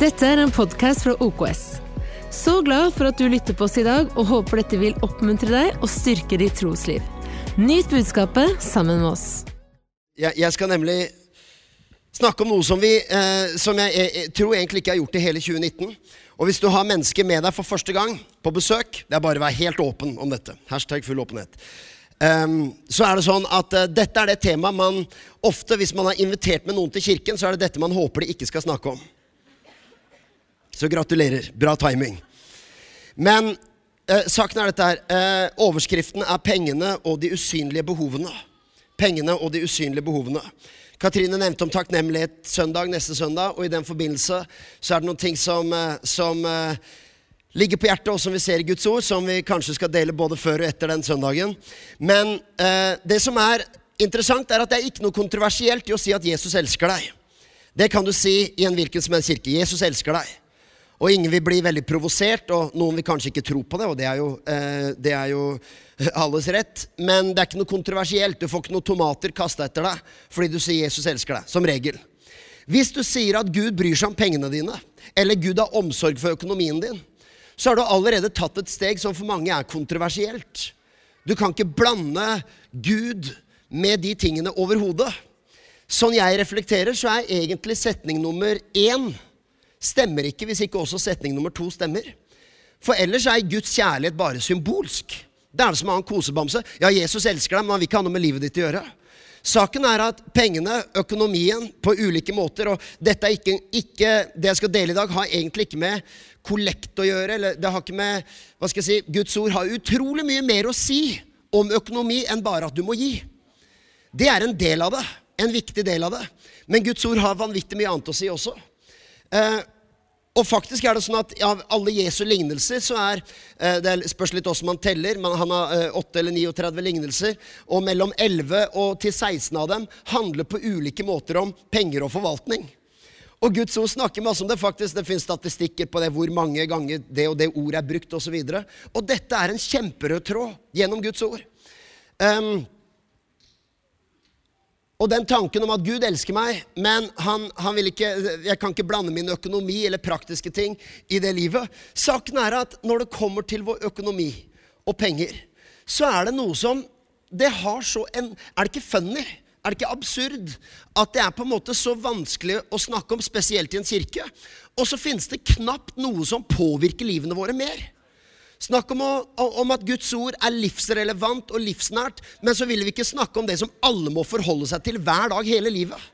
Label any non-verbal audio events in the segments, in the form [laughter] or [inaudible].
Dette er en podkast fra OKS. Så glad for at du lytter på oss i dag, og håper dette vil oppmuntre deg og styrke ditt trosliv. Nyt budskapet sammen med oss. Jeg, jeg skal nemlig snakke om noe som, vi, eh, som jeg, jeg, tror egentlig ikke har gjort i hele 2019. Og hvis du har mennesker med deg for første gang på besøk, det er bare å være helt åpen om dette. Hashtag full åpenhet. Um, så er det sånn at uh, dette er det temaet man ofte, hvis man har invitert med noen til kirken, så er det dette man håper de ikke skal snakke om. Så gratulerer. Bra timing. Men eh, saken er dette her. Eh, overskriften er 'Pengene og de usynlige behovene'. Pengene og de usynlige behovene. Katrine nevnte om takknemlighet søndag neste søndag, og i den forbindelse så er det noen ting som, som ligger på hjertet, og som vi ser i Guds ord, som vi kanskje skal dele både før og etter den søndagen. Men eh, det som er interessant, er at det er ikke noe kontroversielt i å si at Jesus elsker deg. Det kan du si i en hvilken som helst kirke. Jesus elsker deg. Og ingen vil bli veldig provosert, og noen vil kanskje ikke tro på det, og det er, jo, eh, det er jo [laughs] alles rett. Men det er ikke noe kontroversielt. Du får ikke noen tomater kasta etter deg fordi du sier Jesus elsker deg. Som regel. Hvis du sier at Gud bryr seg om pengene dine, eller Gud har omsorg for økonomien din, så har du allerede tatt et steg som for mange er kontroversielt. Du kan ikke blande Gud med de tingene overhodet. Sånn jeg reflekterer, så er egentlig setning nummer én stemmer ikke hvis ikke også setning nummer to stemmer. For ellers er Guds kjærlighet bare symbolsk. Det er det som å ha en kosebamse. Ja, Jesus elsker deg, men han vil ikke ha noe med livet ditt å gjøre. Saken er at pengene, økonomien, på ulike måter Og dette er ikke, ikke, det jeg skal dele i dag, har egentlig ikke med kollekt å gjøre. Eller det har ikke med hva skal jeg si, Guds ord har utrolig mye mer å si om økonomi enn bare at du må gi. Det er en del av det. En viktig del av det. Men Guds ord har vanvittig mye annet å si også. Eh, og faktisk er det sånn at Av alle Jesu lignelser så er eh, Det spørs litt hvordan man teller. men Han har eh, 8 eller 39 lignelser. Og mellom 11 og til 16 av dem handler på ulike måter om penger og forvaltning. Og Guds ord snakker masse om det. faktisk. Det finnes statistikker på det, hvor mange ganger det og det ordet er brukt osv. Og, så og dette er en kjemperød tråd gjennom Guds ord. Um, og den tanken om at Gud elsker meg, men han, han, vil ikke, jeg kan ikke blande min økonomi eller praktiske ting i det livet. Saken er at når det kommer til vår økonomi og penger, så er det noe som det har så en, Er det ikke funny? Er det ikke absurd at det er på en måte så vanskelig å snakke om, spesielt i en kirke? Og så finnes det knapt noe som påvirker livene våre mer. Snakk om, å, om, at Guds ord er livsrelevant og livsnært, men så vil vi ikke snakke om det som alle må forholde seg til hver dag hele livet.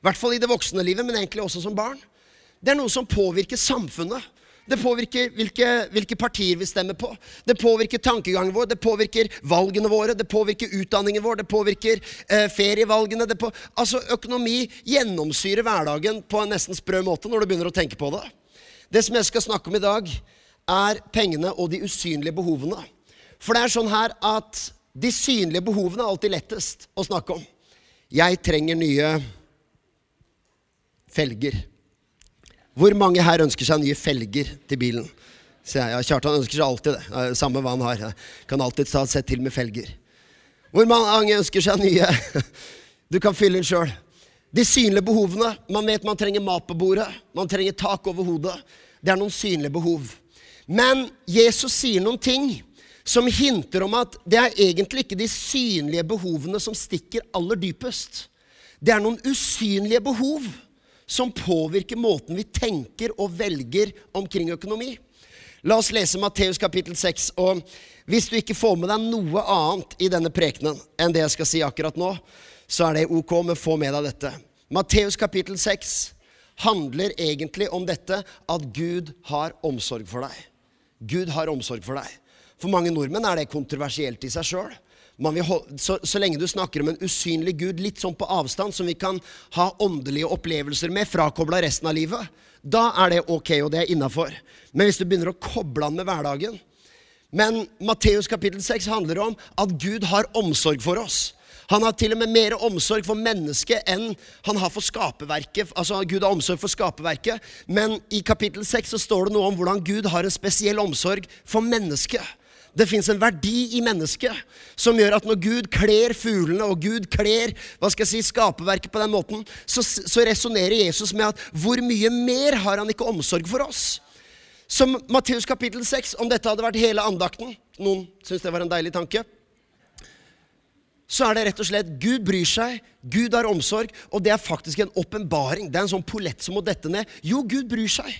I hvert fall i det voksne livet, men egentlig også som barn. Det er noe som påvirker samfunnet. Det påvirker hvilke, hvilke, partier vi stemmer på. Det påvirker tankegangen vår, det påvirker valgene våre, det påvirker utdanningen vår, det påvirker eh, ferievalgene. Det på, altså Økonomi gjennomsyrer hverdagen på en nesten sprø måte når du begynner å tenke på det. Det som jeg skal snakke om i dag, er pengene og de usynlige behovene. For det er sånn her at de synlige behovene er alltid lettest å snakke om. Jeg trenger nye felger. Hvor mange her ønsker seg nye felger til bilen? Ja, Kjartan ønsker seg alltid det. Samme hva han har. Kan alltid ta sett til med felger. Hvor mange ønsker seg nye? Du kan fylle inn sjøl. De synlige behovene. Man vet man trenger mat på bordet. Man trenger tak over hodet. Det er noen synlige behov. Men Jesus sier noen ting som hinter om at det er egentlig ikke de synlige behovene som stikker aller dypest. Det er noen usynlige behov som påvirker måten vi tenker og velger omkring økonomi. La oss lese Matteus kapittel 6. Og hvis du ikke får med deg noe annet i denne prekenen enn det jeg skal si akkurat nå, så er det ok, men få med deg dette. Matteus kapittel 6 handler egentlig om dette at Gud har omsorg for deg. Gud har omsorg for deg. For mange nordmenn er det kontroversielt i seg sjøl. Så, så, lenge du snakker om en usynlig Gud litt sånn på avstand, som vi kan ha åndelige opplevelser med, frakobla resten av livet, da er det ok, og det er innafor. Men hvis du begynner å koble an med hverdagen Men Matteus kapittel 6 handler om at Gud har omsorg for oss. Han har til og med mer omsorg for mennesket enn han har for skaperverket. Altså, Gud har omsorg for skaperverket, men i kapittel 6 så står det noe om hvordan Gud har en spesiell omsorg for mennesket. Det fins en verdi i mennesket som gjør at når Gud kler fuglene, og Gud kler hva skal jeg si, skaperverket på den måten, så, så resonnerer Jesus med at hvor mye mer har han ikke omsorg for oss? Som Matteus kapittel 6, om dette hadde vært hele andakten Noen syns det var en deilig tanke. Så er det rett og slett Gud bryr seg, Gud har omsorg, og det er faktisk en åpenbaring. Det er en sånn pollett som må dette ned. Jo, Gud bryr seg.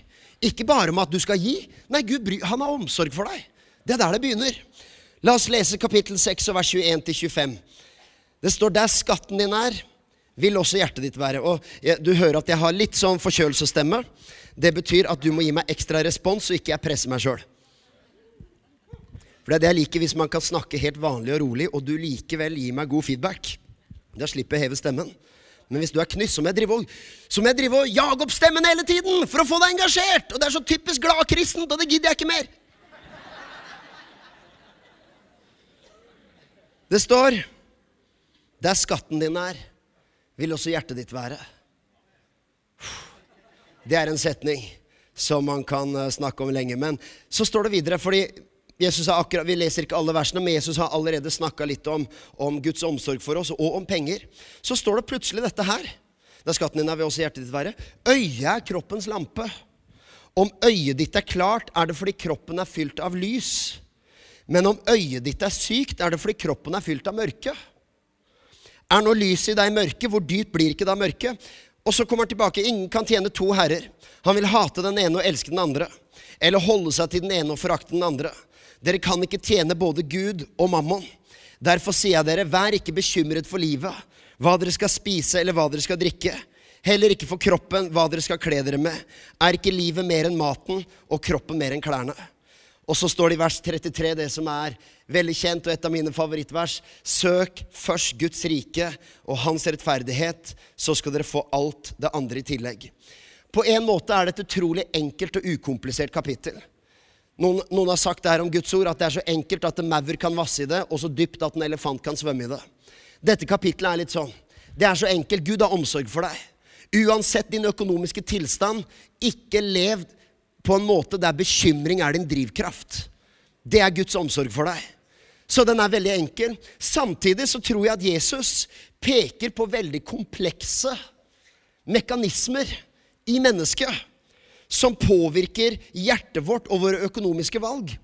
Ikke bare om at du skal gi. Nei, Gud bryr, han har omsorg for deg. Det er der det begynner. La oss lese kapittel 6 og vers 21-25. Det står der skatten din er, vil også hjertet ditt være. Og Du hører at jeg har litt sånn forkjølelsesstemme. Det betyr at du må gi meg ekstra respons, så ikke jeg presser meg sjøl. For det er det jeg liker hvis man kan snakke helt vanlig og rolig, og du likevel gir meg god feedback. Da slipper jeg heve stemmen. Men hvis du er knyss, så må jeg drive og, så må jeg drive og jage opp stemmen hele tiden for å få deg engasjert. Og det er så typisk gladkristent, og det gidder jeg ikke mer. Det står Der skatten din er, vil også hjertet ditt være. Det er en setning som man kan eh, snakke om lenge. Men så står det videre, fordi akkurat, Vi leser ikke alle versene, men Jesus har allerede snakka litt om, om, Guds omsorg for oss, og om penger. Så står det plutselig dette her. Da skatten din er, vil også hjertet ditt være. Øyet er kroppens lampe. Om øyet ditt er klart, er det fordi kroppen er fylt av lys. Men om øyet ditt er sykt, er det fordi kroppen er fylt av mørke. Er nå lyset i deg mørke, hvor dypt blir ikke da mørket? Og så kommer han tilbake. Ingen kan tjene to herrer. Han vil hate den ene og elske den andre. Eller holde seg til den ene og forakte den andre. Dere kan ikke tjene både Gud og mammon. Derfor sier jeg dere, vær ikke bekymret for livet, hva dere skal spise eller hva dere skal drikke. Heller ikke for kroppen, hva dere skal kle dere med. Er ikke livet mer enn maten og kroppen mer enn klærne? Og så står det i vers 33 det som er veldig kjent og et av mine favorittvers. Søk først Guds rike og hans rettferdighet, så skal dere få alt det andre i tillegg. På en måte er det et utrolig enkelt og ukomplisert kapittel. Noen, noen, har sagt det her om Guds ord, at det er så enkelt at en maur kan vasse i det, og så dypt at en elefant kan svømme i det. Dette kapittelet er litt sånn. Det er så enkelt. Gud har omsorg for deg. Uansett din økonomiske tilstand, ikke lev på en måte der bekymring er din drivkraft. Det er Guds omsorg for deg. Så den er veldig enkel. Samtidig så tror jeg at Jesus peker på veldig komplekse mekanismer i mennesket som påvirker hjertet vårt og våre økonomiske valg.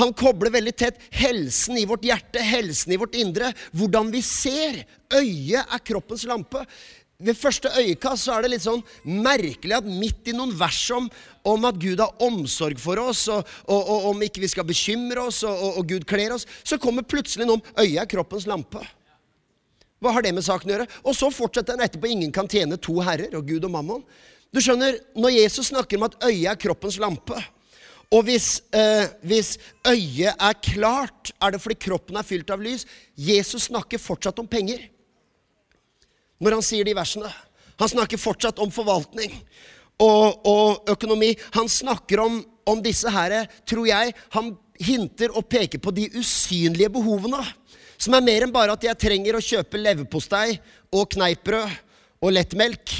Han kobler veldig tett helsen i vårt hjerte, helsen i vårt indre, hvordan vi ser. Øyet er kroppens lampe. Ved første øyekast så er det litt sånn merkelig at midt i noen vers om, om at Gud har omsorg for oss, og, og, og om ikke vi skal bekymre oss, og, og, Gud kler oss, så kommer plutselig noe om øyet er kroppens lampe. Hva har det med saken å gjøre? Og så fortsetter den etterpå. Ingen kan tjene to herrer, og Gud og mammon. Du skjønner, Når Jesus snakker om at øyet er kroppens lampe, og hvis, eh, hvis, øyet er klart, er det fordi kroppen er fylt av lys. Jesus snakker fortsatt om penger når han sier de versene. Han snakker fortsatt om forvaltning og, og økonomi. Han snakker om, om disse her, tror jeg, han hinter og peker på de usynlige behovene. Som er mer enn bare at jeg trenger å kjøpe leverpostei og kneippbrød og lettmelk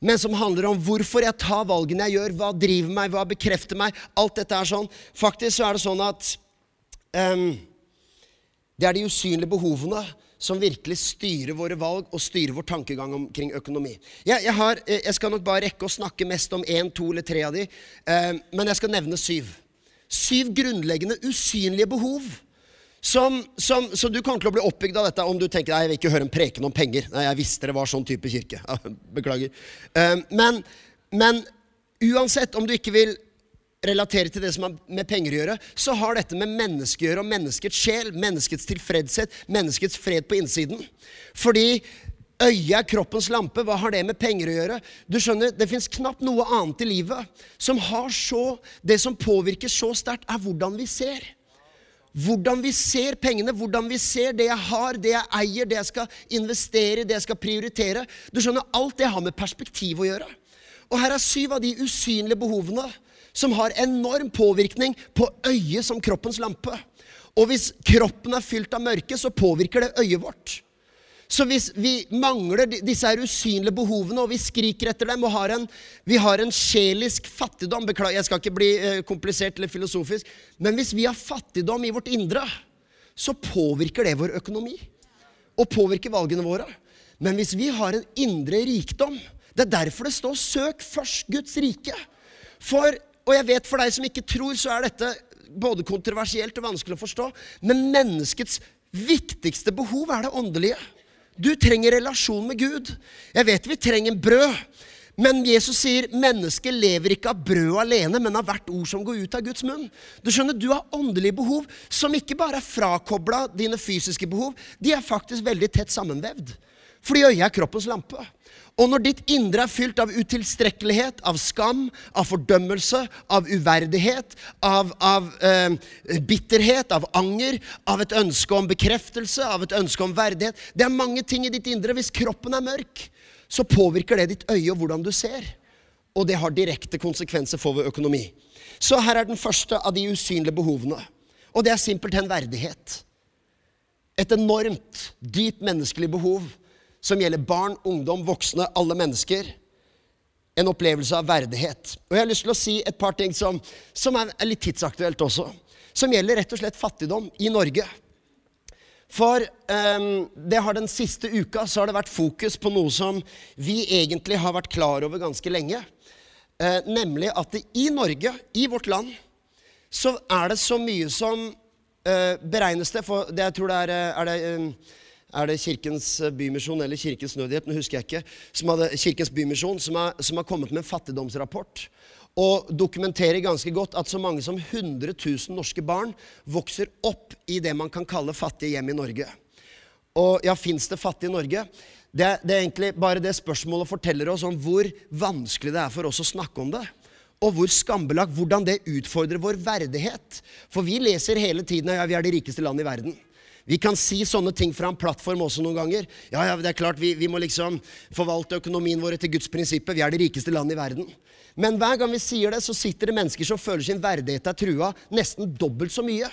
men som handler om hvorfor jeg tar valgene jeg gjør, hva driver meg, hva bekrefter meg. Alt dette er sånn. Faktisk så er det sånn at um, det er de usynlige behovene som virkelig styrer våre valg og styrer vår tankegang omkring økonomi. Jeg, jeg, har, jeg skal nok bare rekke å snakke mest om én, to eller tre av de, um, men jeg skal nevne syv. Syv grunnleggende usynlige behov som, som, så du kommer til å bli oppbygd av dette om du tenker nei, jeg vil ikke høre en preken om penger. Nei, jeg visste det var sånn type kirke. [laughs] Beklager. Um, men, men, uansett om du ikke vil relatere til det som har med penger å gjøre, så har dette med mennesket å gjøre, og menneskets sjel, menneskets tilfredshet, menneskets fred på innsiden. Fordi Øyet er kroppens lampe. Hva har det med penger å gjøre? Du skjønner, Det fins knapt noe annet i livet som har så Det som påvirker så sterkt, er hvordan vi ser. Hvordan vi ser pengene, hvordan vi ser det jeg har, det jeg eier, det jeg skal investere det jeg skal prioritere. Du skjønner, Alt det har med perspektiv å gjøre. Og her er syv av de usynlige behovene som har enorm påvirkning på øyet som kroppens lampe. Og hvis kroppen er fylt av mørke, så påvirker det øyet vårt. Så hvis vi mangler disse her usynlige behovene, og vi skriker etter dem, og har en, vi har en sjelisk fattigdom Beklager, jeg skal ikke bli eh, komplisert eller filosofisk. Men hvis vi har fattigdom i vårt indre, så påvirker det vår økonomi. Og påvirker valgene våre. Men hvis vi har en indre rikdom Det er derfor det står 'søk først Guds rike'. For, og jeg vet for deg som ikke tror, så er dette både kontroversielt og vanskelig å forstå. Men menneskets viktigste behov er det åndelige. Du trenger relasjon med Gud. Jeg vet vi trenger brød. Men Jesus sier mennesket lever ikke av brød alene, men av hvert ord som går ut av Guds munn. Du skjønner, du har åndelige behov som ikke bare er frakobla dine fysiske behov. De er faktisk veldig tett sammenvevd. Fordi øyet er kroppens lampe. Og når ditt indre er fylt av utilstrekkelighet, av skam, av fordømmelse, av uverdighet, av, av eh, bitterhet, av anger, av et ønske om bekreftelse, av et ønske om verdighet Det er mange ting i ditt indre. Hvis kroppen er mørk, så påvirker det ditt øye og hvordan du ser. Og det har direkte konsekvenser for vår økonomi. Så her er den første av de usynlige behovene. Og det er simpelthen verdighet. Et enormt, dypt menneskelig behov som gjelder barn, ungdom, voksne, alle mennesker. En opplevelse av verdighet. Og jeg har lyst til å si et par ting som, som er, litt tidsaktuelt også. Som gjelder rett og slett fattigdom i Norge. For um, det har den siste uka så har det vært fokus på noe som vi egentlig har vært klar over ganske lenge. Uh, nemlig at det, i Norge, i vårt land, så er det så mye som uh, beregnes det for det Jeg tror det er, er det, um, er det Kirkens eh, Bymisjon eller Kirkens Nødhjelp nå husker jeg ikke, som hadde, Kirkens Bymisjon, som har, som har kommet med en fattigdomsrapport. Og dokumenterer ganske godt at så mange som 100 000 norske barn vokser opp i det man kan kalle fattige hjem i Norge. Og ja, fins det fattige i Norge? Det, det, er egentlig bare det spørsmålet forteller oss om hvor vanskelig det er for oss å snakke om det. Og hvor skambelagt, hvordan det utfordrer vår verdighet. For vi leser hele tiden at ja, vi er det rikeste landet i verden. Vi kan si sånne ting fra en plattform også noen ganger. Ja, ja, det er klart, vi, vi må liksom forvalte økonomien vår etter Guds prinsipper. Vi er det rikeste landet i verden. Men hver gang vi sier det, så sitter det mennesker som føler sin verdighet er trua nesten dobbelt så mye.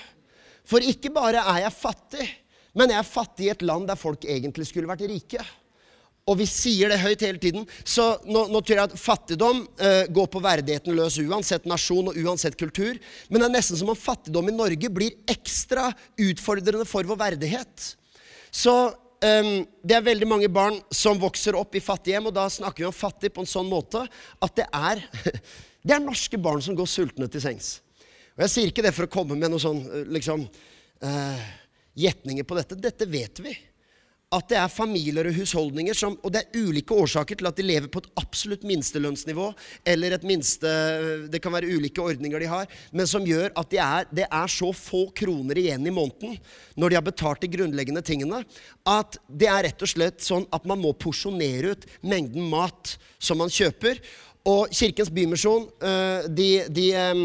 For ikke bare er jeg fattig, men jeg er fattig i et land der folk egentlig skulle vært rike og vi sier det høyt hele tiden, så nå, nå tror jeg at fattigdom eh, går på verdigheten løs uansett nasjon og uansett kultur. Men det er nesten som om fattigdom i Norge blir ekstra utfordrende for vår verdighet. Så eh, det er veldig mange barn som vokser opp i fattige hjem, og da snakker vi om fattig på en sånn måte at det er, [laughs] det er norske barn som går sultne til sengs. Og jeg sier ikke det for å komme med noen sånn eh, liksom eh, gjetninger på dette. Dette vet vi at det er familier og husholdninger som Og det er ulike årsaker til at de lever på et absolutt minstelønnsnivå, eller et minste Det kan være ulike ordninger de har, men som gjør at de er, det er så få kroner igjen i måneden når de har betalt de grunnleggende tingene, at det er rett og slett sånn at man må porsjonere ut mengden mat som man kjøper. Og Kirkens Bymisjon eh, de, de eh,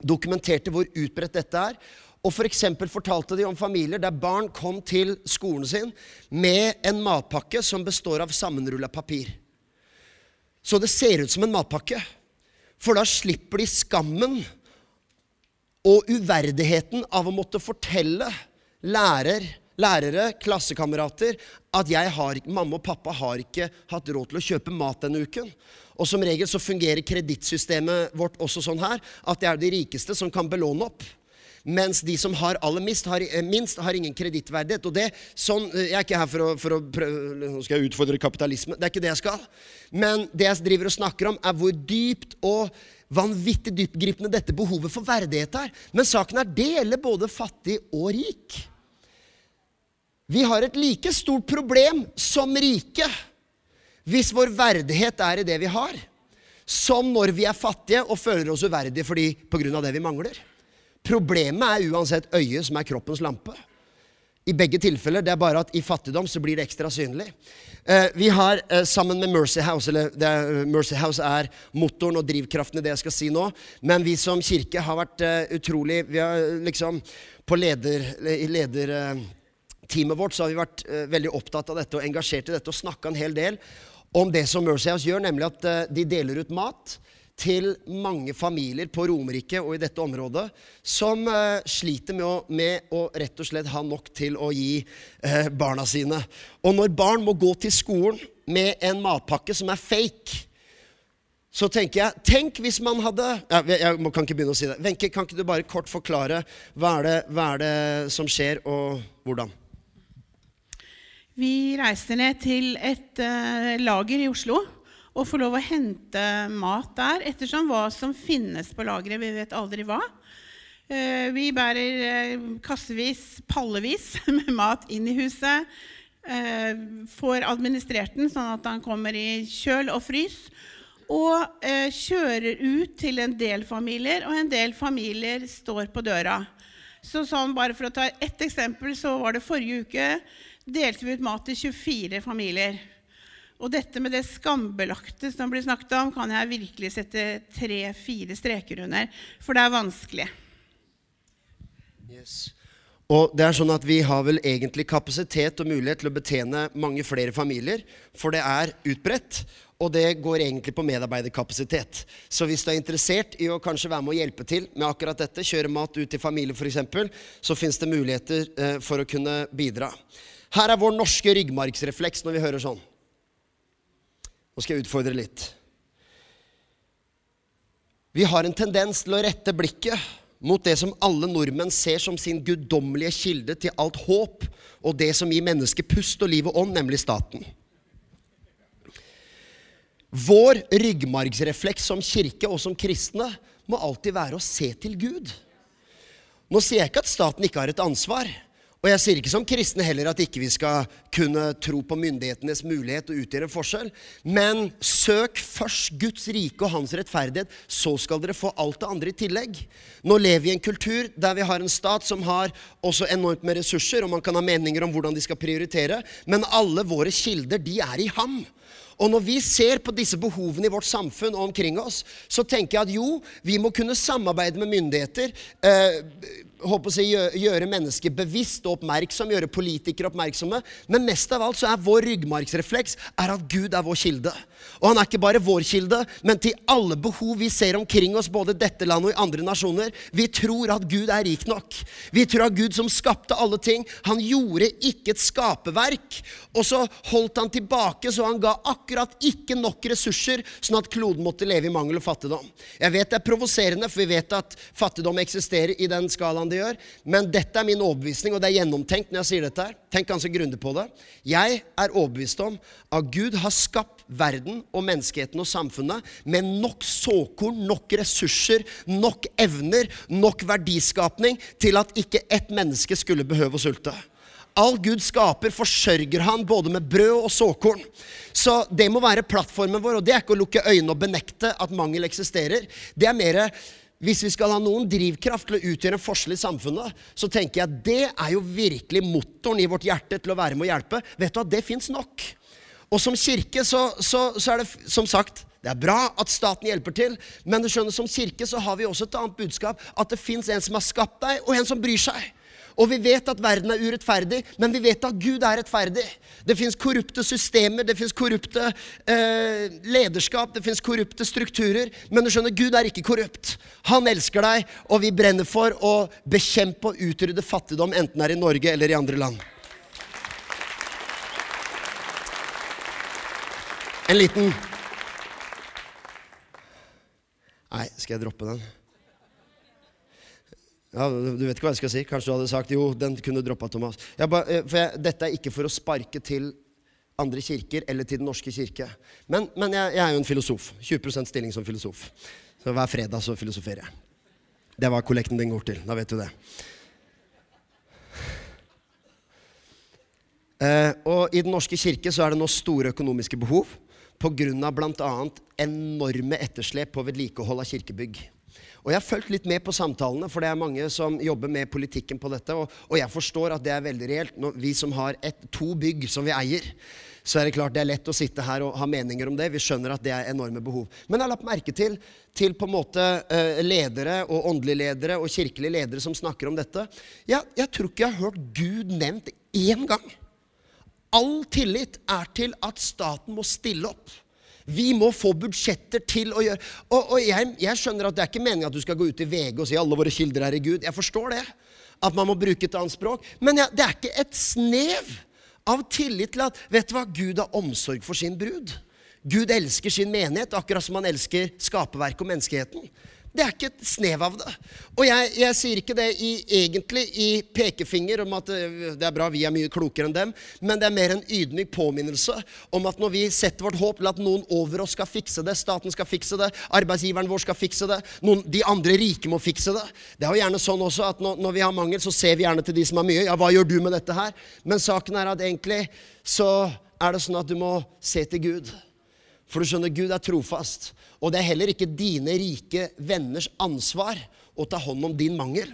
dokumenterte hvor utbredt dette er. Og f.eks. For fortalte de om familier der barn kom til skolen sin med en matpakke som består av sammenrulla papir. Så det ser ut som en matpakke. For da slipper de skammen og uverdigheten av å måtte fortelle lærer, lærere, klassekamerater, at har, mamma og pappa har ikke hatt råd til å kjøpe mat denne uken. Og som regel så fungerer kredittsystemet vårt også sånn her at det er de rikeste som kan belåne opp. Mens de som har aller minst, har, eh, minst, har ingen kredittverdighet. Og det, sånn, eh, Jeg er ikke her for å, for å prøve, skal jeg utfordre kapitalisme. Det er ikke det jeg skal. Men det jeg driver og snakker om, er hvor dypt og vanvittig dyptgripende dette behovet for verdighet er. Men saken er det gjelder både fattig og rik. Vi har et like stort problem som rike hvis vår verdighet er i det vi har, som når vi er fattige og føler oss uverdige fordi, på grunn av det vi mangler. Problemet er uansett øyet, som er kroppens lampe. I begge tilfeller. Det er bare at i fattigdom så blir det ekstra synlig. Eh, vi har eh, sammen med Mercy House eller er, eh, Mercy House er motoren og drivkraften i det jeg skal si nå. Men vi som kirke har vært utrolig Vi har liksom På leder, leder lederteamet vårt så har vi vært uh, veldig opptatt av dette og engasjert i dette og snakka en hel del om det som Mercy House gjør, nemlig at uh, de deler ut mat til mange familier på Romerike og i dette området som eh, sliter med å, med å, rett og slett ha nok til å gi eh, barna sine. Og når barn må gå til skolen med en matpakke som er fake, så tenker jeg Tenk hvis man hadde ja, Jeg kan ikke begynne å si det. Wenche, kan ikke du bare kort forklare hva er, det, hva er det som skjer, og hvordan? Vi reiste ned til et uh, lager i Oslo og få lov å hente mat der ettersom hva som finnes på lageret. Vi vet aldri hva. Uh, vi bærer uh, kassevis, pallevis [laughs] med mat inn i huset. får administrert den sånn at den kommer i kjøl og frys og eh, kjører ut til en del familier, og en del familier står på døra. Så sånn, bare For å ta ett eksempel, så var det forrige uke delte vi ut mat til 24 familier. Og dette med det skambelagte som blir snakket om, kan jeg virkelig sette tre-fire streker under, for det er vanskelig. Yes. Og det er sånn at Vi har vel egentlig kapasitet og mulighet til å betjene mange flere familier, for det er utbredt. Og det går egentlig på medarbeiderkapasitet. Så hvis du er interessert i å kanskje være med å hjelpe til med akkurat dette, kjøre mat ut til familie f.eks., så fins det muligheter eh, for å kunne bidra. Her er vår norske ryggmargsrefleks når vi hører sånn. Nå skal jeg utfordre litt. Vi har en tendens til å rette blikket mot det som alle nordmenn ser som sin guddommelige kilde til alt håp, og det som gir mennesket pust og liv og ånd, nemlig staten. Vår ryggmargsrefleks som kirke og som kristne må alltid være å se til Gud. Nå sier jeg ikke at staten ikke har et ansvar. Og jeg sier ikke som kristne heller at ikke vi skal kunne tro på myndighetenes mulighet og utgjøre en forskjell. Men søk først Guds rike og hans rettferdighet, så skal dere få alt det andre i tillegg. Nå lever vi i en kultur der vi har en stat som har også enormt med ressurser, og man kan ha meninger om hvordan de skal prioritere, men alle våre kilder, de er i ham. Og når vi ser på disse behovene i vårt samfunn og omkring oss, så tenker jeg at jo, vi må kunne samarbeide med myndigheter. Eh, håper å si, gjøre mennesker bevisst og oppmerksom, gjøre politikere oppmerksomme. Men mest av alt så er vår ryggmargsrefleks er at Gud er vår kilde. Og han er ikke bare vår kilde, men til alle behov vi ser omkring oss, både dette landet og i andre nasjoner. Vi tror at Gud er rik nok. Vi tror at Gud som skapte alle ting, han gjorde ikke et skaperverk. Og så holdt han tilbake, så han ga akkurat ikke nok ressurser, sånn at kloden måtte leve i mangel og fattigdom. Jeg vet det er provoserende, for vi vet at fattigdom eksisterer i den skalaen det gjør. Men dette er min overbevisning, og det er gjennomtenkt når jeg sier dette her. Tenk ganske grundig på det. Jeg er overbevist om at Gud har skapt verden og menneskeheten og samfunnet med nok såkorn, nok ressurser, nok evner, nok verdiskapning til at ikke ett menneske skulle behøve å sulte. All Gud skaper, forsørger han både med brød og såkorn. Så det må være plattformen vår, og det er ikke å lukke øynene og benekte at mangel eksisterer. Det er mer hvis vi skal ha noen drivkraft til å utgjøre en forskjell i samfunnet, så tenker jeg at det er jo virkelig motoren i vårt hjerte til å være med å hjelpe. Vet du at det fins nok? Og som kirke så, så, så, er det som sagt det er bra at staten hjelper til, men du skjønner, som kirke så har vi også et annet budskap. At det fins en som har skapt deg, og en som bryr seg. Og vi vet at verden er urettferdig, men vi vet at Gud er rettferdig. Det fins korrupte systemer, det fins korrupte eh, lederskap, det fins korrupte strukturer. Men du skjønner, Gud er ikke korrupt. Han elsker deg, og vi brenner for å bekjempe og utrydde fattigdom, enten det er i Norge eller i andre land. En liten Nei, skal jeg droppe den? Ja, Du vet ikke hva jeg skal si. Kanskje du hadde sagt jo, den kunne droppa Thomas. Ba, eh, jeg, dette er ikke for å sparke til andre kirker eller til Den norske kirke. Men, men jeg, jeg, er jo en filosof. 20% stilling som filosof. Så hver fredag så filosoferer jeg. Det hva kollekten din går til. Da vet du det. Eh, og I Den norske kirke så er det nå store økonomiske behov pga. bl.a. enorme etterslep på vedlikehold av kirkebygg. Og Jeg har fulgt litt med på samtalene, for det er mange som jobber med politikken på dette. Og, og jeg forstår at det er veldig reelt. Når vi som har et, to bygg som vi eier, så er det klart det er lett å sitte her og ha meninger om det. Vi skjønner at det er enorme behov. Men jeg har lagt merke til, til på en måte uh, ledere og åndelige ledere og kirkelige ledere som snakker om dette. Jeg, jeg tror ikke jeg har hørt Gud nevnt én gang. All tillit er til at staten må stille opp. Vi må få budsjetter til å gjøre Og, og jeg, jeg, skjønner at det er ikke meningen at du skal gå ut i VG og si alle våre kilder er i Gud. Jeg forstår det. At man må bruke et annet språk. Men ja, det er ikke et snev av tillit til at Vet du hva? Gud har omsorg for sin brud. Gud elsker sin menighet akkurat som han elsker skaperverket og menneskeheten. Det er ikke et snev av det. Og jeg, jeg sier ikke det i, egentlig i pekefinger om at eh, det er bra, vi er mye klokere enn dem, men det er mer en ydmyk påminnelse om at når vi setter vårt håp til at noen over oss skal fikse det, staten skal fikse det, arbeidsgiveren vår skal fikse det, noen, de andre rike må fikse det Det er jo gjerne sånn også at når, når vi har mangel, så ser vi gjerne til de som har mye. Ja, hva gjør du med dette her? Men saken er at egentlig så er det sånn at du må se til Gud. For du skjønner, Gud er trofast. Og det er heller ikke dine rike venners ansvar å ta hånd om din mangel.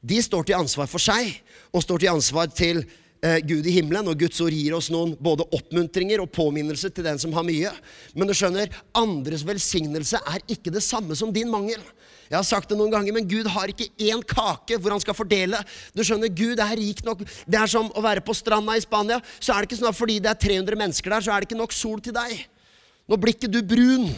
De står til ansvar for seg, og står til ansvar til eh, Gud i himmelen. Og Guds ord gir oss noen både oppmuntringer og påminnelser til den som har mye. Men du skjønner, andres velsignelse er ikke det samme som din mangel. Jeg har sagt det noen ganger, men Gud har ikke én kake hvor han skal fordele. Du skjønner, Gud er rik nok. Det er som å være på stranda i Spania. Så er det ikke sånn at fordi det er 300 mennesker der, så er det ikke nok sol til deg. Nå blir ikke du brun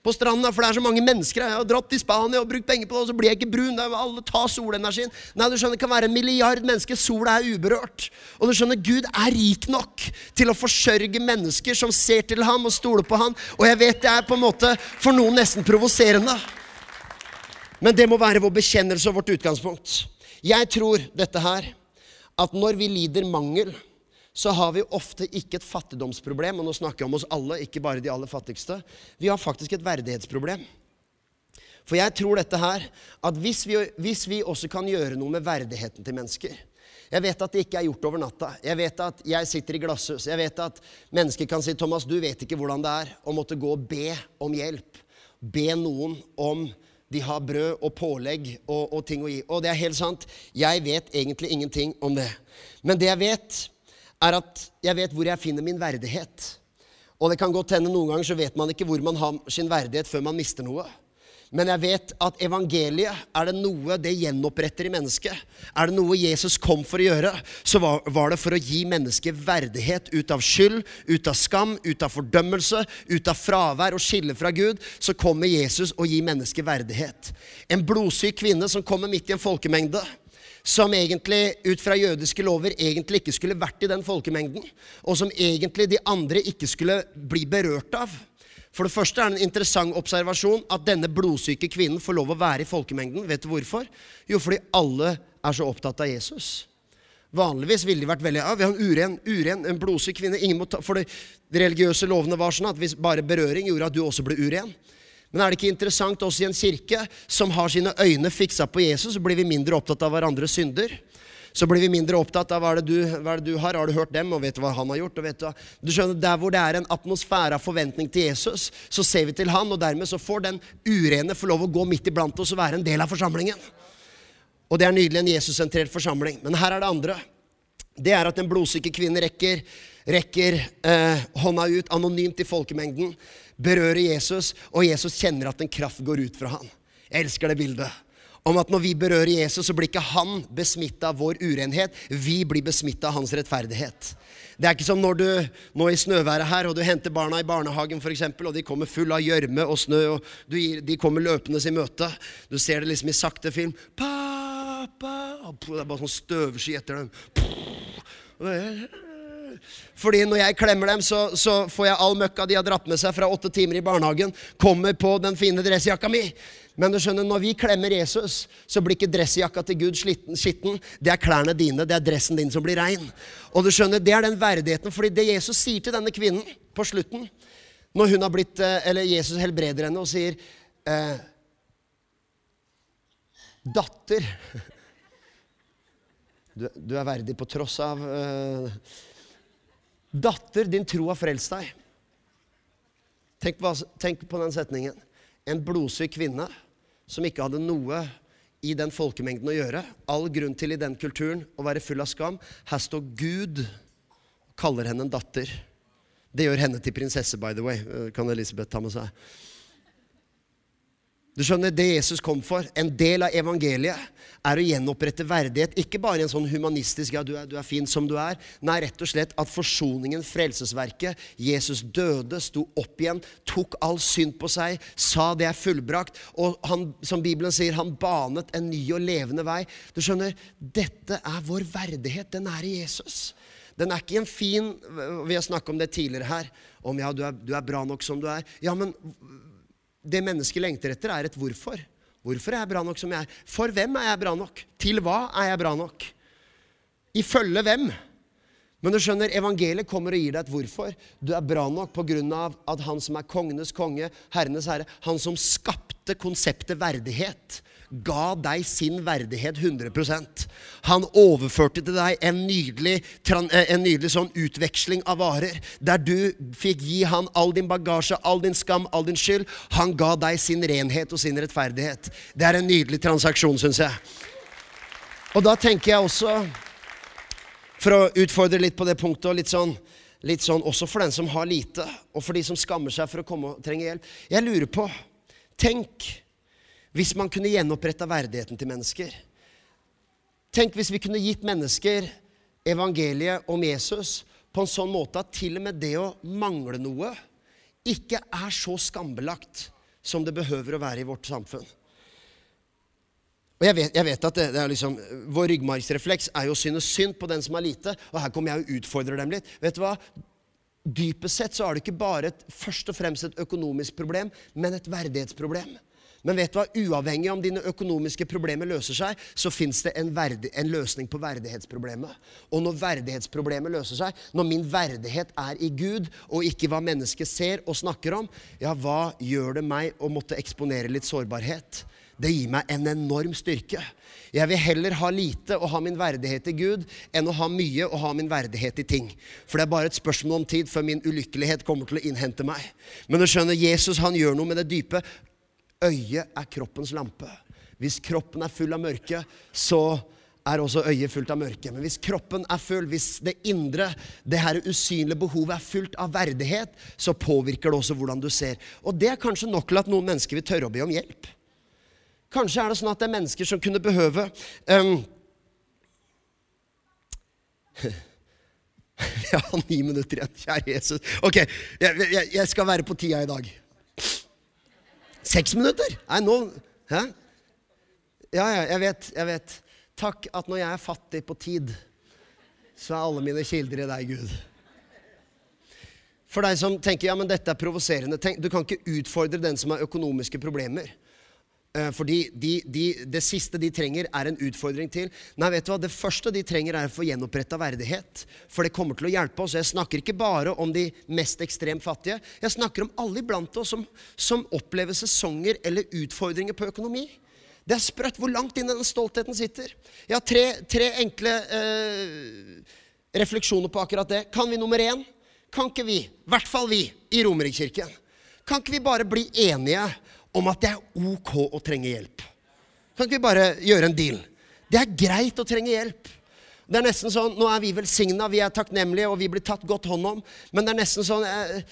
på stranda, for det er så mange mennesker. Jeg har dratt til Spania og brukt penger på det, og så blir jeg ikke brun. Alle tar solenergien. Nei, du skjønner, Det kan være en milliard mennesker. Sola er uberørt. Og du skjønner, Gud er rik nok til å forsørge mennesker som ser til ham og stoler på ham. Og jeg vet det er på en måte for noen nesten provoserende. Men det må være vår bekjennelse og vårt utgangspunkt. Jeg tror dette her, at når vi lider mangel, så har vi ofte ikke et fattigdomsproblem. Og nå snakker jeg om oss alle, ikke bare de aller fattigste. Vi har faktisk et verdighetsproblem. For jeg tror dette her, at hvis vi, hvis vi også kan gjøre noe med verdigheten til mennesker Jeg vet at det ikke er gjort over natta. Jeg vet at jeg sitter i glasshus. Jeg vet at mennesker kan si 'Thomas, du vet ikke hvordan det er å måtte gå og be om hjelp'. Be noen om de har brød og pålegg og, og ting å gi. Og det er helt sant. Jeg vet egentlig ingenting om det. Men det jeg vet, er at jeg vet hvor jeg finner min verdighet. Og det kan godt hende noen ganger så vet man ikke hvor man har sin verdighet før man mister noe. Men jeg vet at evangeliet, er det noe det gjenoppretter i mennesket, er det noe Jesus kom for å gjøre, så var, det for å gi mennesket verdighet ut av skyld, ut av skam, ut av fordømmelse, ut av fravær og skille fra Gud. Så kommer Jesus og gir mennesket verdighet. En blodsyk kvinne som kommer midt i en folkemengde som egentlig ut fra jødiske lover egentlig ikke skulle vært i den folkemengden, og som egentlig de andre ikke skulle bli berørt av. For det første er det en interessant observasjon at denne blodsyke kvinnen får lov å være i folkemengden. Vet du hvorfor? Jo, fordi alle er så opptatt av Jesus. Vanligvis ville de vært veldig ja, vi har en uren, uren, en blodsyk kvinne. ingen må ta, For de religiøse lovene var sånn at hvis bare berøring gjorde at du også ble uren. Men er det ikke interessant også i en kirke som har sine øyne fiksa på Jesus, så blir vi mindre opptatt av hverandres synder? Så blir vi mindre opptatt av hva er, det du, hva er det du har, har du hørt dem, og vet du hva han har gjort? og vet Du hva? du skjønner, Der hvor det er en atmosfære av forventning til Jesus, så ser vi til han, og dermed så får den urene få lov å gå midt iblant oss og være en del av forsamlingen. Og det er nydelig, en Jesus-sentrert forsamling. Men her er det andre. Det er at en blodsyke kvinne rekker, rekker eh, hånda ut anonymt i folkemengden berører Jesus, og Jesus kjenner at en kraft går ut fra han. Jeg elsker det bildet. Om at når vi berører Jesus, så blir ikke han besmitta av vår urenhet. Vi blir besmitta av hans rettferdighet. Det er ikke som når du nå i snøværet her, og du henter barna i barnehagen, eksempel, og de kommer full av gjørme og snø, og gir, de kommer løpende i møte. Du ser det liksom i sakte film. Pappa! Det er bare sånn støvsky etter dem. Fordi når jeg klemmer dem, så, så, får jeg all møkka de har dratt med seg fra åtte timer i barnehagen, kommer på den fine dressjakka mi. Men du skjønner, når vi klemmer Jesus, så blir ikke dressjakka til Gud skitten. Det er klærne dine, det er dressen din som blir rein. Og du skjønner, det er den verdigheten. fordi det Jesus sier til denne kvinnen på slutten, når hun har blitt, eh, eller Jesus helbreder henne og sier eh, Datter [laughs] du, du, er verdig på tross av eh, Datter, din tro har frelst deg. Tenk tenk på, den setningen. En blodsyk kvinne som ikke hadde noe i den folkemengden å gjøre. All grunn til i den kulturen å være full av skam. Her står Gud og kaller henne en datter. Det gjør henne til prinsesse, by the way. Kan Elisabeth ta med seg. Du skjønner, Det Jesus kom for, en del av evangeliet, er å gjenopprette verdighet. Ikke bare en sånn humanistisk ja, du er, du er fin som du er. Nei, rett og slett at forsoningen, frelsesverket, Jesus døde, sto opp igjen, tok all synd på seg, sa det er fullbrakt. Og han, som Bibelen sier, han banet en ny og levende vei. Du skjønner, dette er vår verdighet. Den er i Jesus. Den er ikke en fin Vi har snakket om det tidligere her. Om ja, du er, du er bra nok som du er. Ja, men det mennesket lengter etter, er et hvorfor. Hvorfor er jeg bra nok som jeg er? For hvem er jeg bra nok? Til hva er jeg bra nok? Ifølge hvem? Men du skjønner, evangeliet kommer og gir deg et hvorfor. Du er bra nok av at han som er kongenes konge, herrenes herre, han som skapte konseptet verdighet, ga deg sin verdighet 100% Han overførte til deg en nydelig, eh, en nydelig sånn utveksling av varer, der du fikk gi han all din bagasje, all din skam, all din skyld. Han ga deg sin renhet og sin rettferdighet. Det er en nydelig transaksjon, syns jeg. Og da tenker jeg også, for å utfordre litt på det punktet, og litt sånn litt sånn også for den som har lite, og for de som skammer seg for å komme og trenge hjelp. Jeg lurer på Tenk hvis man kunne gjenoppretta verdigheten til mennesker. Tenk hvis vi kunne gitt mennesker evangeliet om Jesus på en sånn måte at til og med det å mangle noe ikke er så skambelagt som det behøver å være i vårt samfunn. Og jeg vet, jeg vet at det, det, er liksom, Vår ryggmargsrefleks er jo å synes synd på den som er lite. Og her kommer jeg og utfordrer dem litt. Vet du hva? Dypest sett så er det ikke bare et, først og fremst et økonomisk problem, men et verdighetsproblem. Men vet du hva? uavhengig om dine økonomiske problemer løser seg, så fins det en, verdi, en, løsning på verdighetsproblemet. Og når verdighetsproblemet løser seg, når min verdighet er i Gud, og ikke hva mennesket ser og snakker om, ja, hva gjør det meg å måtte eksponere litt sårbarhet? Det gir meg en enorm styrke. Jeg vil heller ha lite og ha min verdighet i Gud enn å ha mye og ha min verdighet i ting. For det er bare et spørsmål om tid før min ulykkelighet kommer til å innhente meg. Men du skjønner, Jesus han gjør noe med det dype. Øyet er kroppens lampe. Hvis kroppen er full av mørke, så er også øyet fullt av mørke. Men hvis kroppen er full, hvis det indre, det her usynlige behovet er fullt av verdighet, så påvirker det også hvordan du ser. Og det er kanskje nok til at noen mennesker vil tørre å be om hjelp. Kanskje er det sånn at det er mennesker som kunne behøve um, [laughs] Vi har ni minutter igjen, kjære Jesus. Ok, jeg, jeg, jeg skal være på tida i dag. Seks minutter? Nei, nå Hæ? Ja, ja, jeg vet. Jeg vet. Takk at når jeg er fattig på tid, så er alle mine kilder i deg, Gud. For deg som tenker ja, men dette er provoserende Du kan ikke utfordre den som har økonomiske problemer. Eh, fordi de, de, det siste de trenger, er en utfordring til. Nei, vet du hva? Det første de trenger, er å få gjenoppretta verdighet. For det kommer til å hjelpe oss. Jeg snakker ikke bare om de mest ekstremt fattige. Jeg snakker om alle iblant oss som, som opplever sesonger eller utfordringer på økonomi. Det er sprøtt hvor langt inn den stoltheten sitter. Jeg har tre, tre enkle eh, refleksjoner på akkurat det. Kan vi nummer én? Kan ikke vi, i hvert fall vi i Romerikskirken, kan ikke vi bare bli enige om at det er ok å trenge hjelp. Kan ikke vi bare gjøre en deal? Det er greit å trenge hjelp. Det er nesten sånn, Nå er vi velsigna, vi er takknemlige, og vi blir tatt godt hånd om. Men det er nesten sånn eh,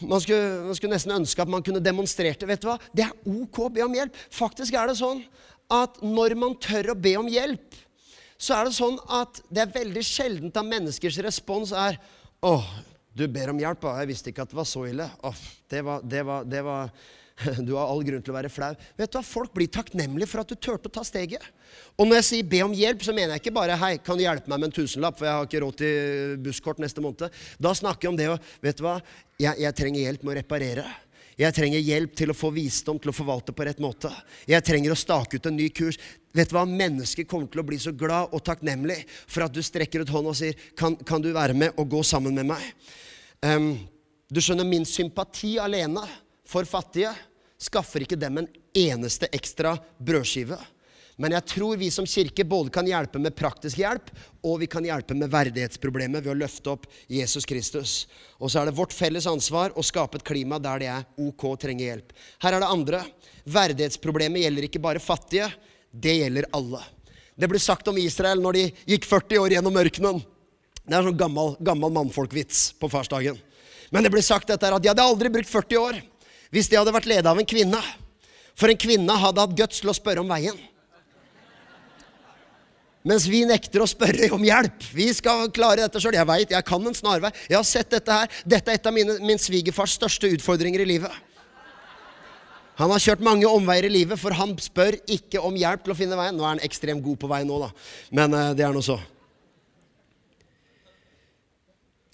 man, skulle, man skulle, nesten ønske at man kunne demonstrert det. Vet du hva? Det er ok å be om hjelp. Faktisk er det sånn at når man tør å be om hjelp, så er det sånn at det er veldig sjeldent at menneskers respons er Å, du ber om hjelp? Jeg visste ikke at det var så ille. Åh, det var, det var, det var [laughs] Du har all grunn til å være flau. Vet du hva? Folk blir takknemlige for at du turte å ta steget. Og når jeg sier be om hjelp, så mener jeg ikke bare 'hei, kan du hjelpe meg med en tusenlapp', for jeg har ikke råd til busskort neste måned. Da snakker jeg om det og Vet du hva? Jeg, jeg trenger hjelp med å reparere. Jeg trenger hjelp til å få visdom til å forvalte på rett måte. Jeg trenger å stake ut en ny kurs. Vet du hva? Mennesker kommer til å bli så glad og takknemlig for at du strekker ut hånda og sier kan, kan, du være med og gå sammen med meg? Um, du skjønner, min sympati alene for fattige skaffer ikke dem en eneste ekstra brødskive. Men jeg tror vi som kirke både kan hjelpe med praktisk hjelp, og vi kan hjelpe med verdighetsproblemet ved å løfte opp Jesus Kristus. Og så er det vårt felles ansvar å skape et klima der det er ok å trenge hjelp. Her er det andre. Verdighetsproblemet gjelder ikke bare fattige, det gjelder alle. Det ble sagt om Israel når de gikk 40 år gjennom ørkenen. Det er sånn gammel, gammel mannfolkvits på farsdagen. Men det ble sagt dette at de hadde aldri brukt 40 år hvis de hadde vært leda av en kvinne. For en kvinne hadde hatt guts til å spørre om veien. Mens vi nekter å spørre om hjelp. Vi skal klare dette sjøl. Jeg veit, jeg kan en snarvei. Jeg har sett dette her. Dette er et av mine, min svigerfars største utfordringer i livet. Han har kjørt mange omveier i livet, for han spør ikke om hjelp til å finne veien. Nå er han ekstremt god på vei nå, da. Men uh, det er nå så.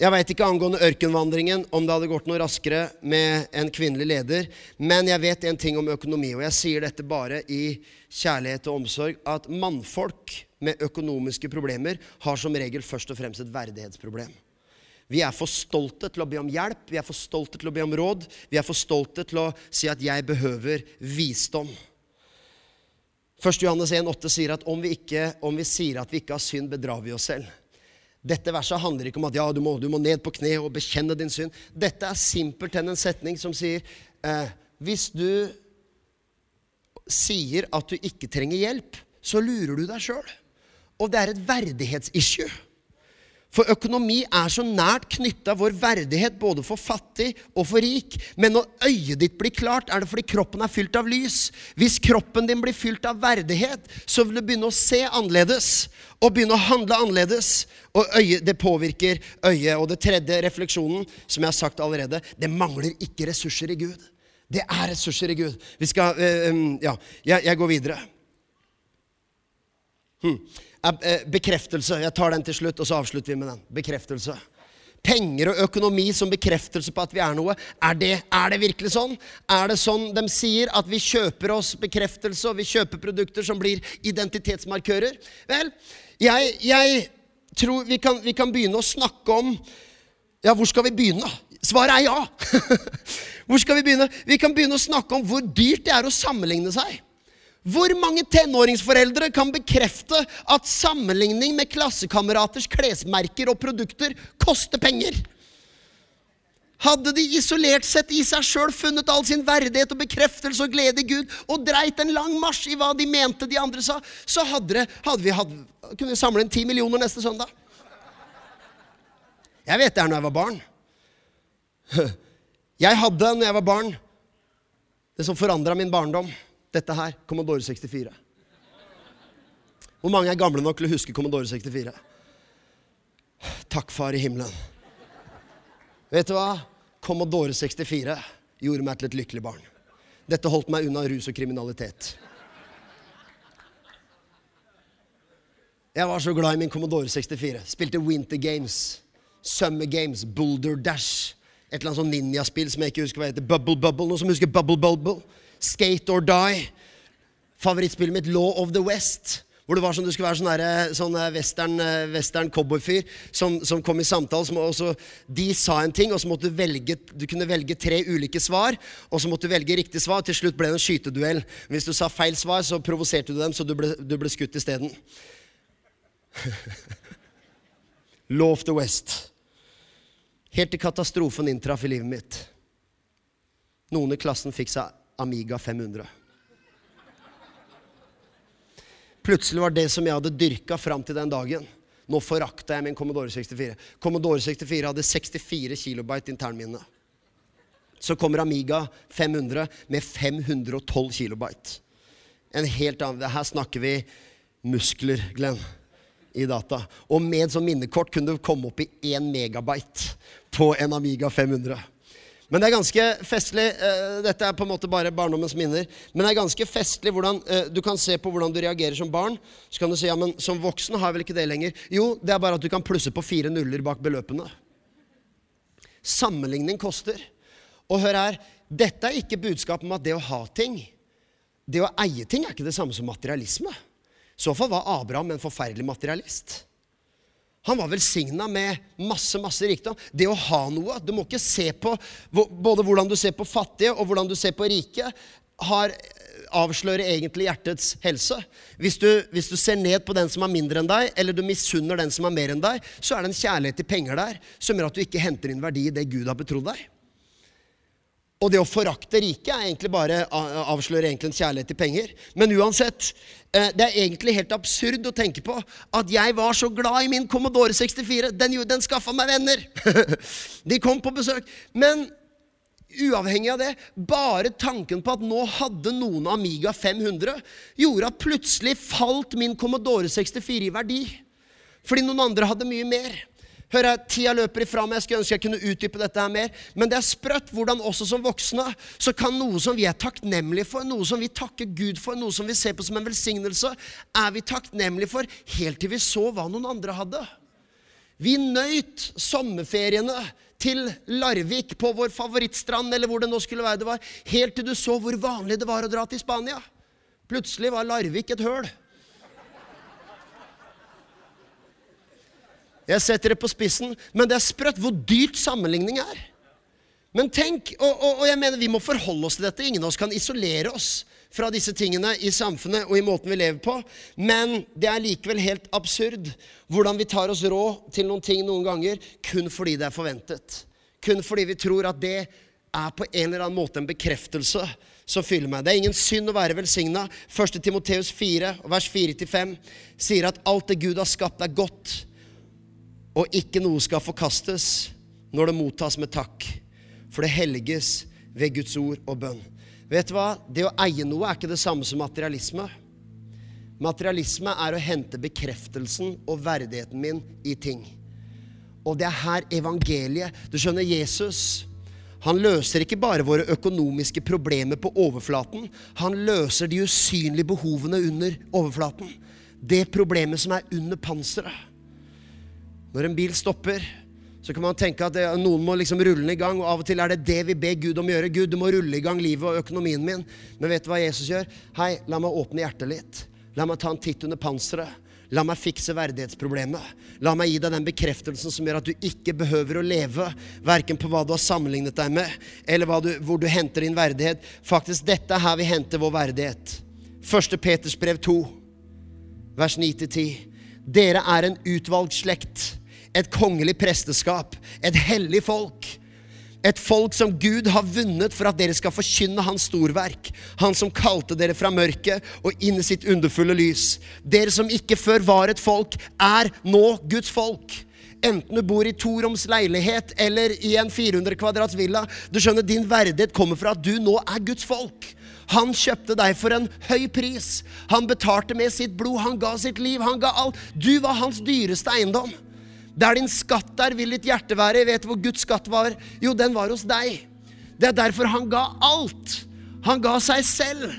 Jeg veit ikke angående ørkenvandringen om det hadde gått noe raskere med en kvinnelig leder, men jeg vet en ting om økonomi, og jeg sier dette bare i kjærlighet og omsorg, at mannfolk med økonomiske problemer har som regel først og fremst et verdighetsproblem. Vi er for stolte til å be om hjelp, vi er for stolte til å be om råd, vi er for stolte til å si at 'jeg behøver visdom'. 1. Johannes 1,8 sier at om vi, ikke, om vi sier at vi ikke har synd, bedrar vi oss selv. Dette verset handler ikke om at ja, du må, du må ned på kne og bekjenne din synd. Dette er simpelthen en setning som sier eh, hvis du sier at du ikke trenger hjelp, så lurer du deg sjøl. Og det er et verdighetsissue. For økonomi er så nært knytta vår verdighet både for fattig og for rik. Men når øyet ditt blir klart, er det fordi kroppen er fylt av lys. Hvis kroppen din blir fylt av verdighet, så vil du begynne å se annerledes og begynne å handle annerledes. Og øyet, det påvirker øyet. Og det tredje refleksjonen, som jeg har sagt allerede, det mangler ikke ressurser i Gud. Det er ressurser i Gud. Vi skal øh, Ja, jeg, jeg går videre. Hmm. Eh, bekreftelse. Jeg tar den til slutt, og så avslutter vi med den. Bekreftelse. Penger og økonomi som bekreftelse på at vi er noe. Er det, er det, virkelig sånn? Er det sånn de sier, at vi kjøper oss bekreftelse, og vi kjøper produkter som blir identitetsmarkører? Vel, jeg, jeg tror vi kan, vi kan begynne å snakke om Ja, hvor skal vi begynne? Svaret er ja. [laughs] hvor skal vi begynne? Vi kan begynne å snakke om hvor dyrt det er å sammenligne seg. Hvor mange tenåringsforeldre kan bekrefte at sammenligning med klassekameraters klesmerker og produkter koster penger? Hadde de isolert sett i seg sjøl funnet all sin verdighet og bekreftelse og glede i Gud og dreit en lang marsj i hva de mente de andre sa, så hadde, det, hadde vi hadde, kunne samle inn ti millioner neste søndag. Jeg vet det her når jeg var barn. Jeg hadde, når jeg var barn, det som forandra min barndom. Dette her, Commodore 64. Hvor mange er gamle nok til å huske Commodore 64? Takk, far i himmelen. Vet du hva? Commodore 64 gjorde meg til et lykkelig barn. Dette holdt meg unna rus og kriminalitet. Jeg var så glad i min Commodore 64. Spilte Winter Games, Summer Games, Boulder Dash. Et eller annet sånn ninjaspill som jeg ikke husker hva heter. Bubble Bubble. Noen som husker Bubble Bubble? Skate or Die. Favorittspillet mitt Law of the West. Hvor det var sånn, Du skulle være sånn, der, sånn western, western cowboyfyr som, som, kom i samtale. Som, også, de sa en ting, og så måtte du velge Du kunne velge tre ulike svar. Og så måtte du velge riktig svar. Til slutt ble det en skyteduell. Hvis du sa feil svar, så provoserte du dem, så du ble, du ble skutt isteden. [laughs] Law of the West. Helt til katastrofen inntraff i livet mitt. Noen i klassen fikk seg Amiga 500. Plutselig var det som jeg hadde dyrka fram til den dagen. Nå forakta jeg min Commodore 64. Commodore 64 hadde 64 kilobyte internminne. Så kommer Amiga 500 med 512 kilobyte. En helt annen, Her snakker vi muskler, Glenn, i data. Og med som minnekort kunne du komme opp i 1 megabyte på en Amiga 500. Men det er ganske festlig. Eh, dette er på en måte bare barndommens minner. Men det er ganske festlig hvordan eh, du kan se på hvordan du reagerer som barn. Så kan du si ja, men som voksen har jeg vel ikke det lenger. Jo, det er bare at du kan plusse på fire nuller bak beløpene. Sammenligning koster. Og hør her, dette er ikke budskap om at det å ha ting, det å eie ting, er ikke det samme som materialisme. I så fall var Abraham en forferdelig materialist. Han var velsigna med masse masse rikdom. Det å ha noe Du må ikke se på både hvordan du ser på fattige, og hvordan du ser på rike. Har, avslører egentlig hjertets helse. Hvis du, hvis du, ser ned på den som er mindre enn deg, eller du misunner den som er mer enn deg, så er det en kjærlighet til penger der som gjør at du ikke henter inn verdi i det Gud har betrodd deg. Og det å forakte riket er egentlig bare avslører egentlig en kjærlighet til penger. Men uansett, eh, det er egentlig helt absurd å tenke på at jeg var så glad i min Commodore 64. Den, den skaffa meg venner. [laughs] De kom på besøk. Men uavhengig av det, bare tanken på at nå hadde noen Amiga 500, gjorde at plutselig falt min Commodore 64 i verdi. Fordi noen andre hadde mye mer. Hør her, Tida løper ifra meg. Jeg skulle ønske jeg kunne utdype dette her mer. Men det er sprøtt hvordan også som voksne så kan noe som vi er takknemlige for, noe som vi takker Gud for, noe som vi ser på som en velsignelse, er vi takknemlige for helt til vi så hva noen andre hadde. Vi nøyt sommerferiene til Larvik på vår favorittstrand, eller hvor det nå skulle være det var, helt til du så hvor vanlig det var å dra til Spania. Plutselig var Larvik et høl. Jeg setter det på spissen, men det er sprøtt hvor dyrt sammenligning er. Men tenk, og, og, og, jeg mener vi må forholde oss til dette. Ingen av oss kan isolere oss fra disse tingene i samfunnet og i måten vi lever på. Men det er likevel helt absurd hvordan vi tar oss råd til noen ting noen ganger kun fordi det er forventet. Kun fordi vi tror at det er på en eller annen måte en bekreftelse som fyller meg. Det er ingen synd å være velsigna. 1. Timoteus 4, vers 4-5 sier at alt det Gud har skapt, er godt og ikke noe skal forkastes når det mottas med takk, for det helges ved Guds ord og bønn. Vet du hva? Det å eie noe er ikke det samme som materialisme. Materialisme er å hente bekreftelsen og verdigheten min i ting. Og det er her evangeliet Du skjønner, Jesus han løser ikke bare våre økonomiske problemer på overflaten. Han løser de usynlige behovene under overflaten. Det problemet som er under panseret. Når en bil stopper, så kan man tenke at det, noen må liksom rulle den i gang. Og av og til er det det vi ber Gud om å gjøre. Gud, du må rulle i gang livet og økonomien min. Men vet du hva Jesus gjør? Hei, la meg åpne hjertet litt. La meg ta en titt under panseret. La meg fikse verdighetsproblemet. La meg gi deg den bekreftelsen som gjør at du ikke behøver å leve verken på hva du har sammenlignet deg med, eller du, hvor du henter din verdighet. Faktisk, dette er her vi henter vår verdighet. 1. Peters brev 2, vers 9-10. Dere er en utvalgt slekt et kongelig presteskap, et hellig folk. Et folk som Gud har vunnet for at dere skal forkynne Hans storverk. Han som kalte dere fra mørket og inn i sitt underfulle lys. Dere som ikke før var et folk, er nå Guds folk. Enten du bor i toroms leilighet eller i en 400 kvadrats villa. Du skjønner, Din verdighet kommer fra at du nå er Guds folk. Han kjøpte deg for en høy pris. Han betalte med sitt blod. Han ga sitt liv. Han ga alt. Du var hans dyreste eiendom. Der din skatt er, vil ditt hjerte være. Vet du hvor Guds skatt var? Jo, den var hos deg. Det er derfor han ga alt. Han ga seg selv.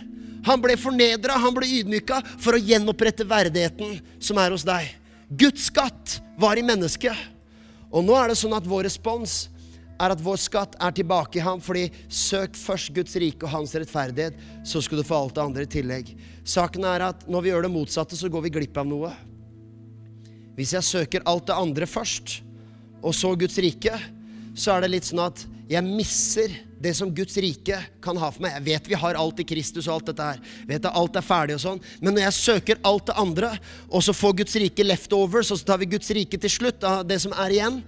Han ble fornedra, han ble ydmyka for å gjenopprette verdigheten som er hos deg. Guds skatt var i mennesket. Og nå er det sånn at vår respons er at vår skatt er tilbake i ham. Fordi søk først Guds rike og hans rettferdighet, så skal du få alt det andre i tillegg. Saken er at når vi gjør det motsatte, så går vi glipp av noe. Hvis jeg søker alt det andre først, og så Guds rike, så er det litt sånn at jeg misser det som Guds rike kan ha for meg. Jeg vet vi har alt i Kristus og alt dette her. Jeg vet at alt er ferdig og sånn. Men når jeg søker alt det andre, og så får Guds rike leftovers, og så tar vi Guds rike til slutt, av det som er igjen,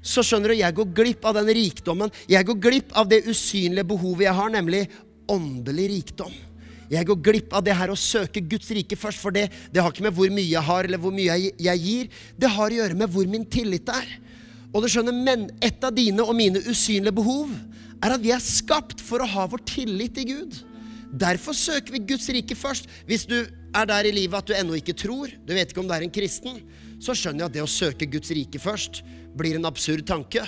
så skjønner du, jeg går glipp av den rikdommen. Jeg går glipp av det usynlige behovet jeg har, nemlig åndelig rikdom. Jeg går glipp av det her å søke Guds rike først, for det, det har ikke med hvor mye jeg har, eller hvor mye jeg, jeg gir. Det har å gjøre med hvor min tillit er. Og du skjønner, men Et av dine og mine usynlige behov er at vi er skapt for å ha vår tillit i Gud. Derfor søker vi Guds rike først. Hvis du er der i livet at du ennå ikke tror, du vet ikke om du er en kristen, så skjønner jeg at det å søke Guds rike først blir en absurd tanke.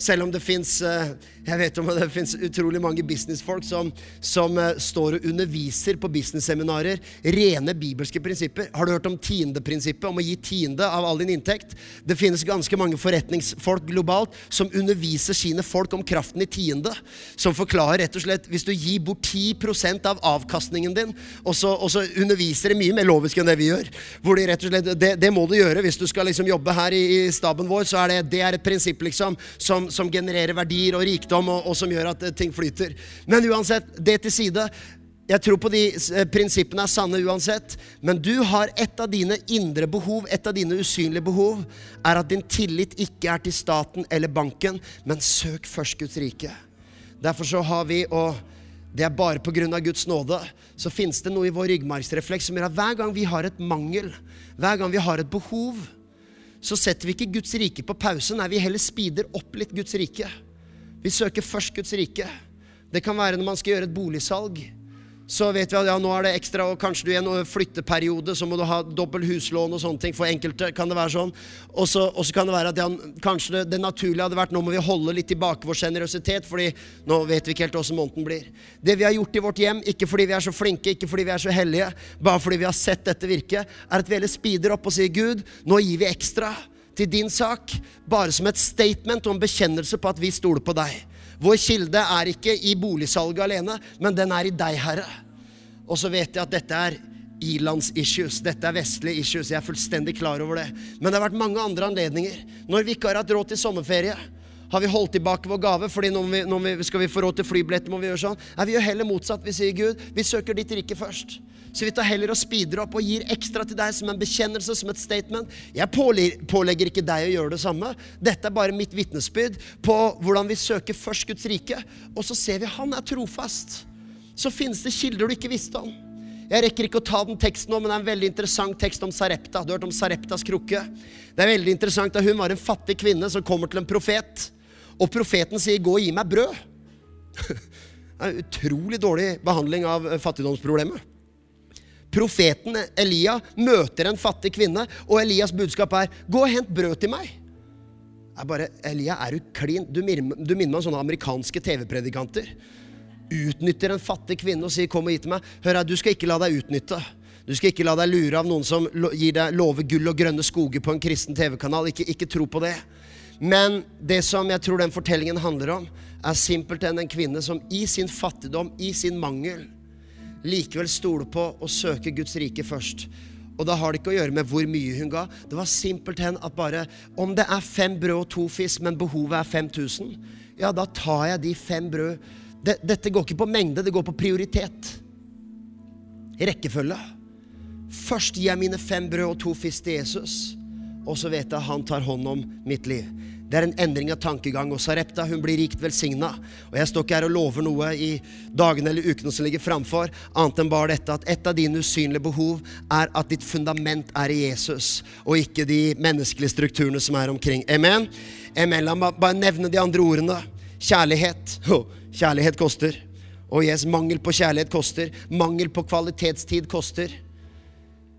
Selv om det fins eh, jeg vet om det finnes utrolig mange businessfolk som, som uh, står og underviser på businessseminarer. Rene bibelske prinsipper. Har du hørt om tiendeprinsippet, om å gi tiende av all din inntekt? Det finnes ganske mange forretningsfolk globalt som underviser sine folk om kraften i tiende. Som forklarer rett og slett hvis du gir bort 10% av avkastningen din, og så, og så, underviser det mye mer lovisk enn det vi gjør. Hvor de rett og slett, det, det må du gjøre hvis du skal liksom jobbe her i, i staben vår. så er det, det er et prinsipp liksom, som, som genererer verdier og rikdom og, og som gjør at eh, ting flyter. Men uansett, det til side. Jeg tror på de eh, prinsippene er sanne uansett. Men du har et av dine indre behov, et av dine usynlige behov, er at din tillit ikke er til staten eller banken, men søk først Guds rike. Derfor så har vi, og det er bare pga. Guds nåde, så finnes det noe i vår ryggmargsrefleks som gjør at hver gang vi har et mangel, hver gang vi har et behov, så setter vi ikke Guds rike på pause. Nei, vi heller speeder opp litt Guds rike. Vi søker først Guds rike. Det kan være når man skal gjøre et boligsalg. Så vet vi at ja, nå er det ekstra, og kanskje du i en flytteperiode så må du ha dobbel huslån og sånne ting. For enkelte kan det være sånn. Og så kan det være at ja, kanskje det, det, naturlige hadde vært nå må vi holde litt tilbake vår sjenerøsitet, fordi nå vet vi ikke helt åssen måneden blir. Det vi har gjort i vårt hjem, ikke fordi vi er så flinke, ikke fordi vi er så hellige, bare fordi vi har sett dette virke, er at vi heller speeder opp og sier Gud, nå gir vi ekstra til din sak, bare som et statement og en bekjennelse på at vi stoler på deg. Vår kilde er ikke i boligsalget alene, men den er i deg, Herre. Og så vet jeg at dette er ilands-issues. Dette er vestlige issues. Jeg er fullstendig klar over det. Men det har vært mange andre anledninger. Når vi ikke har hatt råd til sommerferie, har vi holdt tilbake vår gave fordi når vi, når vi skal vi få råd til flybilletter, må vi gjøre sånn. Nei, vi gjør heller motsatt. Vi sier Gud, vi søker ditt rike først. Så vi tar heller og speeder opp og gir ekstra til deg som en bekjennelse, som et statement. Jeg pålegger ikke deg å gjøre det samme. Dette er bare mitt vitnesbyrd på hvordan vi søker først Guds rike. Og så ser vi han er trofast. Så finnes det kilder du ikke visste om. Jeg rekker ikke å ta den teksten nå, men det er en veldig interessant tekst om Sarepta. Du har hørt om Sareptas krukke? Det er veldig interessant at Hun var en fattig kvinne som kommer til en profet. Og profeten sier 'gå og gi meg brød'. [laughs] Det er en utrolig dårlig behandling av fattigdomsproblemet. Profeten Elia møter en fattig kvinne, og Elias budskap er 'Gå og hent brød til meg'. Jeg bare, Elia, er du klin? Du du minner meg om sånne amerikanske TV-predikanter. Utnytter en fattig kvinne og sier 'kom og gi til meg'. Hør her, du skal ikke la deg utnytte. Du skal ikke la deg lure av noen som gir deg love gull og grønne skoger på en kristen TV-kanal. Ikke, ikke tro på det. Men det som jeg tror den fortellingen handler om, er simpelthen en kvinne som i sin fattigdom, i sin mangel, likevel stoler på å søke Guds rike først. Og da har det ikke å gjøre med hvor mye hun ga. Det var simpelthen at bare Om det er fem brød og to fisk, men behovet er 5000, ja, da tar jeg de fem brød. Dette går ikke på mengde, det går på prioritet. Rekkefølge. Først gir jeg mine fem brød og to fisk til Jesus, og så vet jeg han tar hånd om mitt liv. Det er en endring av tankegang. Og Sarepta hun blir rikt velsigna. Og jeg står ikke her og lover noe i dagene eller ukene som ligger framfor, annet enn bare dette at et av dine usynlige behov er at ditt fundament er i Jesus, og ikke de menneskelige strukturene som er omkring. Amen? Amen. La meg bare nevne de andre ordene. Kjærlighet. Kjærlighet koster. Og yes, mangel på kjærlighet koster. Mangel på kvalitetstid koster.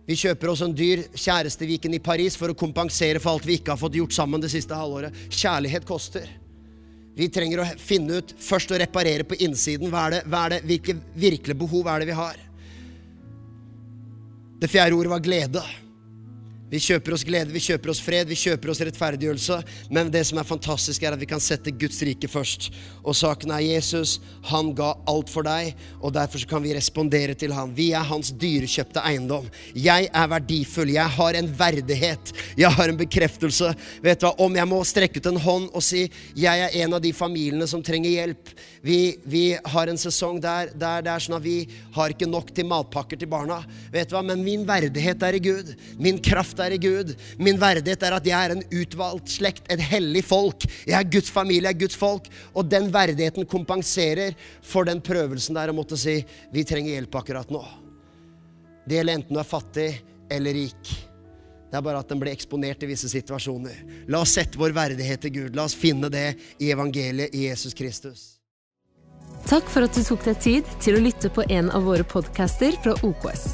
Vi kjøper oss en dyr kjæresteviken i Paris for å kompensere for alt vi ikke har fått gjort sammen det siste halvåret. Kjærlighet koster. Vi trenger å finne ut først å reparere på innsiden. Hva er det, hva er det, hvilke virkelige behov er det vi har? Det fjerde ordet var glede. Vi kjøper oss glede, vi kjøper oss fred, vi kjøper oss rettferdiggjørelse. Men det som er fantastisk, er at vi kan sette Guds rike først. Og saken er Jesus, han ga alt for deg, og derfor så kan vi respondere til han. Vi er hans dyrekjøpte eiendom. Jeg er verdifull, jeg har en verdighet, jeg har en bekreftelse. Vet du hva, Om jeg må strekke ut en hånd og si jeg er en av de familiene som trenger hjelp Vi, vi har en sesong der, der det er sånn at vi har ikke nok til matpakker til barna. Vet du hva, Men min verdighet er i Gud. Min kraft er i Gud. Min verdighet er at jeg er en utvalgt slekt, et hellig folk. Jeg er Guds familie, jeg er Guds folk. Og den verdigheten kompenserer for den prøvelsen der å måtte si vi trenger hjelp akkurat nå. Det gjelder enten du er fattig eller rik. Det er bare at den blir eksponert i visse situasjoner. La oss sette vår verdighet til Gud. La oss finne det i evangeliet i Jesus Kristus. Takk for at du tok deg tid til å lytte på en av våre podcaster fra OKS.